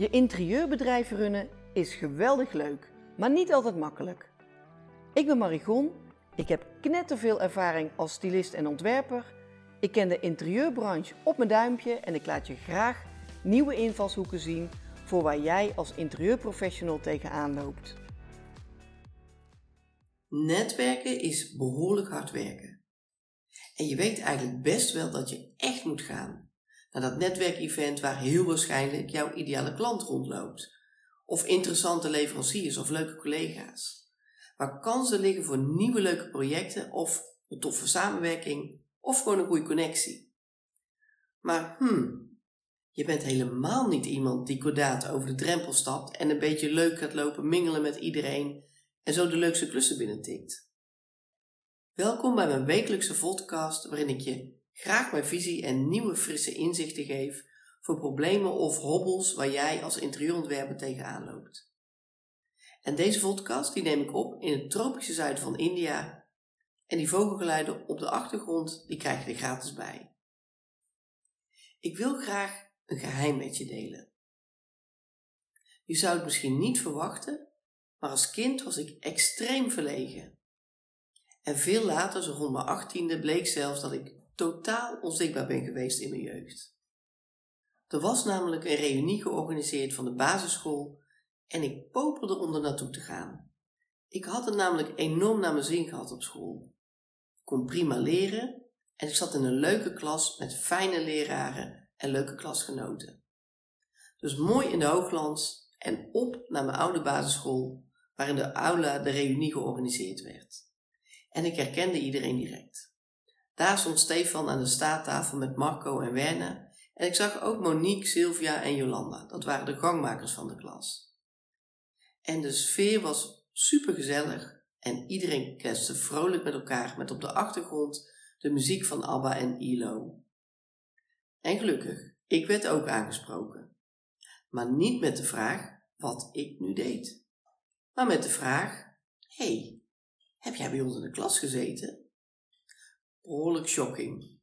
Je interieurbedrijf runnen is geweldig leuk, maar niet altijd makkelijk. Ik ben Marigon, ik heb knetterveel ervaring als stylist en ontwerper. Ik ken de interieurbranche op mijn duimpje en ik laat je graag nieuwe invalshoeken zien voor waar jij als interieurprofessional tegenaan loopt. Netwerken is behoorlijk hard werken. En je weet eigenlijk best wel dat je echt moet gaan naar dat netwerkevent waar heel waarschijnlijk jouw ideale klant rondloopt. Of interessante leveranciers of leuke collega's. Waar kansen liggen voor nieuwe leuke projecten of een toffe samenwerking of gewoon een goede connectie. Maar hmm, je bent helemaal niet iemand die kordaat over de drempel stapt en een beetje leuk gaat lopen mingelen met iedereen en zo de leukste klussen binnentikt. Welkom bij mijn wekelijkse podcast waarin ik je graag mijn visie en nieuwe frisse inzichten geef voor problemen of hobbels waar jij als interieurontwerper tegenaan loopt. En deze podcast die neem ik op in het tropische zuiden van India en die vogelgeluiden op de achtergrond die krijg je er gratis bij. Ik wil graag een geheim met je delen. Je zou het misschien niet verwachten, maar als kind was ik extreem verlegen. En veel later, zo rond mijn achttiende, bleek zelfs dat ik totaal onzichtbaar ben geweest in mijn jeugd. Er was namelijk een reunie georganiseerd van de basisschool en ik popelde om er naartoe te gaan. Ik had het namelijk enorm naar mijn zin gehad op school. Ik kon prima leren en ik zat in een leuke klas met fijne leraren en leuke klasgenoten. Dus mooi in de hooglands en op naar mijn oude basisschool, waar in de aula de reunie georganiseerd werd. En ik herkende iedereen direct. Daar stond Stefan aan de staattafel met Marco en Werner. En ik zag ook Monique, Sylvia en Jolanda. Dat waren de gangmakers van de klas. En de sfeer was supergezellig en iedereen kletste vrolijk met elkaar met op de achtergrond de muziek van ABBA en ILO. En gelukkig, ik werd ook aangesproken. Maar niet met de vraag wat ik nu deed. Maar met de vraag, hey, heb jij bij ons in de klas gezeten? Behoorlijk shocking.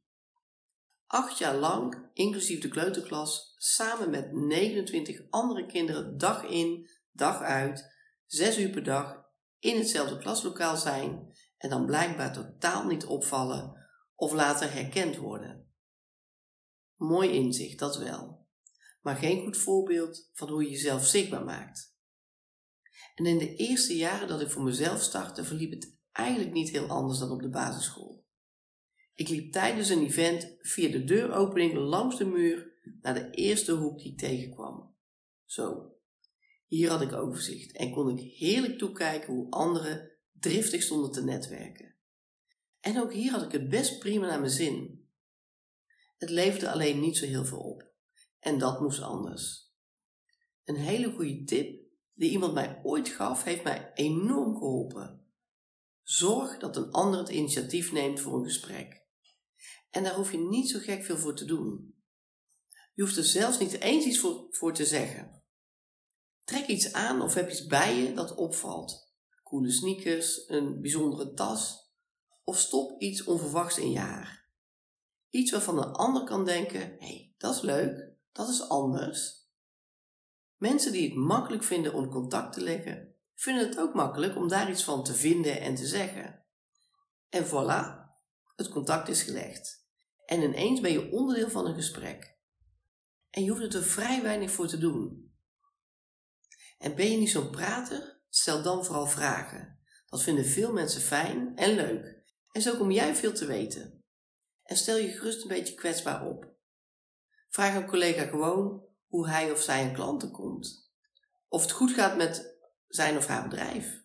Acht jaar lang, inclusief de kleuterklas, samen met 29 andere kinderen dag in, dag uit, zes uur per dag in hetzelfde klaslokaal zijn en dan blijkbaar totaal niet opvallen of later herkend worden. Mooi inzicht, dat wel, maar geen goed voorbeeld van hoe je jezelf zichtbaar maakt. En in de eerste jaren dat ik voor mezelf startte, verliep het eigenlijk niet heel anders dan op de basisschool. Ik liep tijdens een event via de deuropening langs de muur naar de eerste hoek die ik tegenkwam. Zo. Hier had ik overzicht en kon ik heerlijk toekijken hoe anderen driftig stonden te netwerken. En ook hier had ik het best prima naar mijn zin. Het leverde alleen niet zo heel veel op. En dat moest anders. Een hele goede tip die iemand mij ooit gaf, heeft mij enorm geholpen. Zorg dat een ander het initiatief neemt voor een gesprek. En daar hoef je niet zo gek veel voor te doen. Je hoeft er zelfs niet eens iets voor, voor te zeggen. Trek iets aan of heb iets bij je dat opvalt. Coole sneakers, een bijzondere tas of stop iets onverwachts in je haar. Iets waarvan een ander kan denken: hé, hey, dat is leuk, dat is anders. Mensen die het makkelijk vinden om contact te leggen, vinden het ook makkelijk om daar iets van te vinden en te zeggen. En voilà, het contact is gelegd. En ineens ben je onderdeel van een gesprek. En je hoeft er vrij weinig voor te doen. En ben je niet zo'n prater? Stel dan vooral vragen. Dat vinden veel mensen fijn en leuk. En zo kom jij veel te weten. En stel je gerust een beetje kwetsbaar op. Vraag een collega gewoon hoe hij of zij een klanten komt. Of het goed gaat met zijn of haar bedrijf.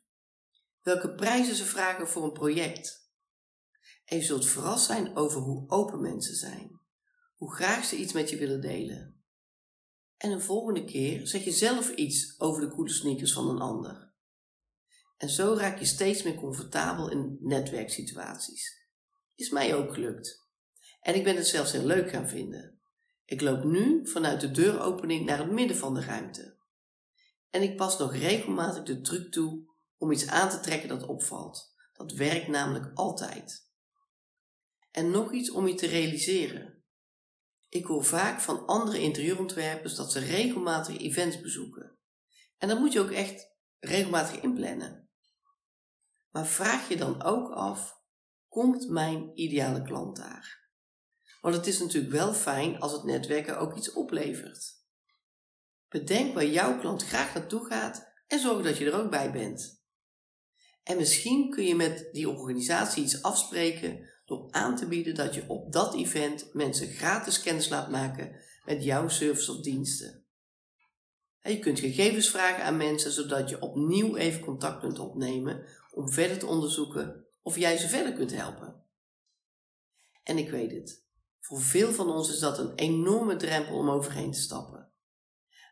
Welke prijzen ze vragen voor een project en je zult verrast zijn over hoe open mensen zijn, hoe graag ze iets met je willen delen. En een volgende keer zeg je zelf iets over de coole sneakers van een ander. En zo raak je steeds meer comfortabel in netwerksituaties. Is mij ook gelukt. En ik ben het zelfs heel leuk gaan vinden. Ik loop nu vanuit de deuropening naar het midden van de ruimte. En ik pas nog regelmatig de truc toe om iets aan te trekken dat opvalt. Dat werkt namelijk altijd. En nog iets om je te realiseren. Ik hoor vaak van andere interieurontwerpers dat ze regelmatig events bezoeken. En dat moet je ook echt regelmatig inplannen. Maar vraag je dan ook af, komt mijn ideale klant daar? Want het is natuurlijk wel fijn als het netwerken ook iets oplevert. Bedenk waar jouw klant graag naartoe gaat en zorg dat je er ook bij bent. En misschien kun je met die organisatie iets afspreken aan te bieden dat je op dat event mensen gratis kennis laat maken met jouw service of diensten. je kunt gegevens vragen aan mensen zodat je opnieuw even contact kunt opnemen om verder te onderzoeken of jij ze verder kunt helpen. En ik weet het, voor veel van ons is dat een enorme drempel om overheen te stappen.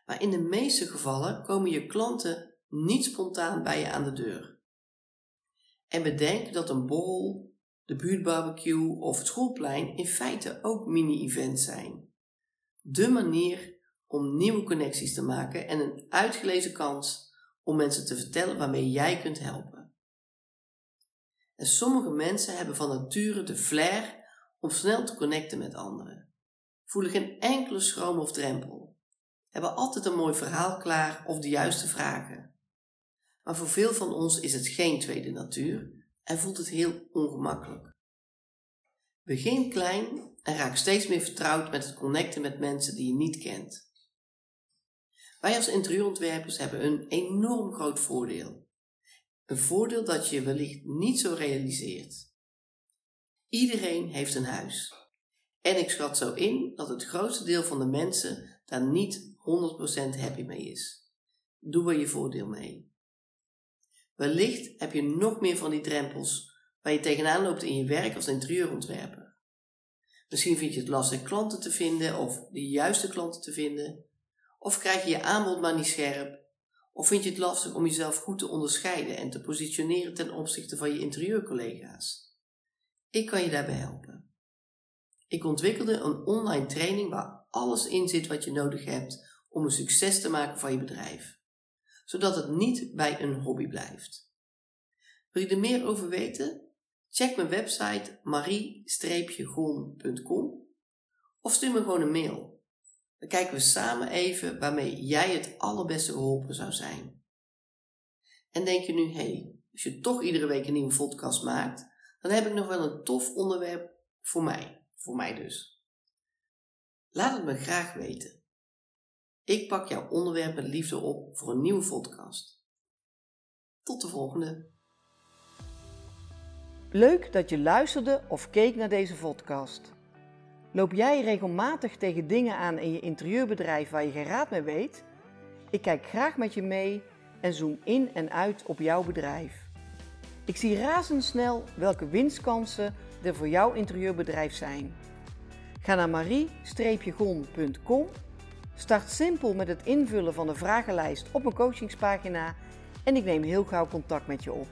Maar in de meeste gevallen komen je klanten niet spontaan bij je aan de deur. En bedenk dat een borrel, de buurtbarbecue of het schoolplein in feite ook mini-events zijn. De manier om nieuwe connecties te maken en een uitgelezen kans om mensen te vertellen waarmee jij kunt helpen. En sommige mensen hebben van nature de flair om snel te connecten met anderen, voelen geen enkele schroom of drempel, hebben altijd een mooi verhaal klaar of de juiste vragen. Maar voor veel van ons is het geen tweede natuur en voelt het heel ongemakkelijk. Begin klein en raak steeds meer vertrouwd met het connecten met mensen die je niet kent. Wij als interieurontwerpers hebben een enorm groot voordeel. Een voordeel dat je wellicht niet zo realiseert. Iedereen heeft een huis. En ik schat zo in dat het grootste deel van de mensen daar niet 100% happy mee is. Doe er je voordeel mee. Wellicht heb je nog meer van die drempels waar je tegenaan loopt in je werk als interieurontwerper. Misschien vind je het lastig klanten te vinden of de juiste klanten te vinden. Of krijg je je aanbod maar niet scherp. Of vind je het lastig om jezelf goed te onderscheiden en te positioneren ten opzichte van je interieurcollega's. Ik kan je daarbij helpen. Ik ontwikkelde een online training waar alles in zit wat je nodig hebt om een succes te maken van je bedrijf, zodat het niet bij een hobby blijft. Wil je er meer over weten? Check mijn website marie-gon.com of stuur me gewoon een mail. Dan kijken we samen even waarmee jij het allerbeste geholpen zou zijn. En denk je nu, hé, hey, als je toch iedere week een nieuwe podcast maakt, dan heb ik nog wel een tof onderwerp voor mij. Voor mij dus. Laat het me graag weten. Ik pak jouw onderwerp met liefde op voor een nieuwe podcast. Tot de volgende. Leuk dat je luisterde of keek naar deze podcast. Loop jij regelmatig tegen dingen aan in je interieurbedrijf waar je geen raad mee weet? Ik kijk graag met je mee en zoom in en uit op jouw bedrijf. Ik zie razendsnel welke winstkansen er voor jouw interieurbedrijf zijn. Ga naar marie-gon.com Start simpel met het invullen van de vragenlijst op een coachingspagina en ik neem heel gauw contact met je op.